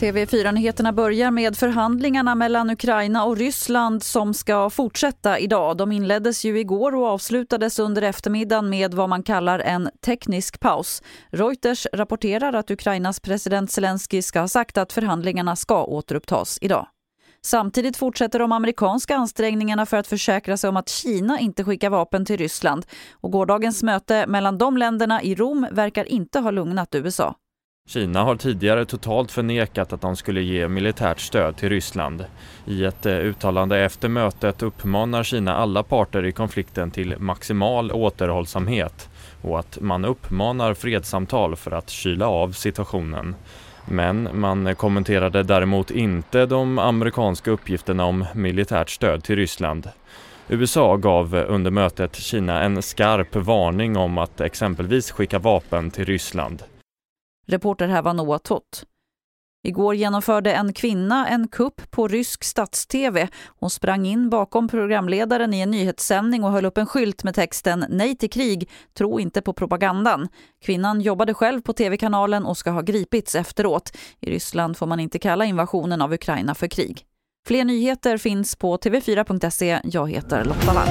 TV4-nyheterna börjar med förhandlingarna mellan Ukraina och Ryssland som ska fortsätta idag. De inleddes ju igår och avslutades under eftermiddagen med vad man kallar en teknisk paus. Reuters rapporterar att Ukrainas president Zelensky ska ha sagt att förhandlingarna ska återupptas idag. Samtidigt fortsätter de amerikanska ansträngningarna för att försäkra sig om att Kina inte skickar vapen till Ryssland. Och gårdagens möte mellan de länderna i Rom verkar inte ha lugnat USA. Kina har tidigare totalt förnekat att de skulle ge militärt stöd till Ryssland. I ett eh, uttalande efter mötet uppmanar Kina alla parter i konflikten till maximal återhållsamhet och att man uppmanar fredssamtal för att kyla av situationen. Men man kommenterade däremot inte de amerikanska uppgifterna om militärt stöd till Ryssland. USA gav under mötet Kina en skarp varning om att exempelvis skicka vapen till Ryssland. Reporter här var Noah Tott. Igår genomförde en kvinna en kupp på rysk stats-tv. Hon sprang in bakom programledaren i en nyhetssändning och höll upp en skylt med texten “Nej till krig, tro inte på propagandan”. Kvinnan jobbade själv på tv-kanalen och ska ha gripits efteråt. I Ryssland får man inte kalla invasionen av Ukraina för krig. Fler nyheter finns på tv4.se. Jag heter Lotta Wall.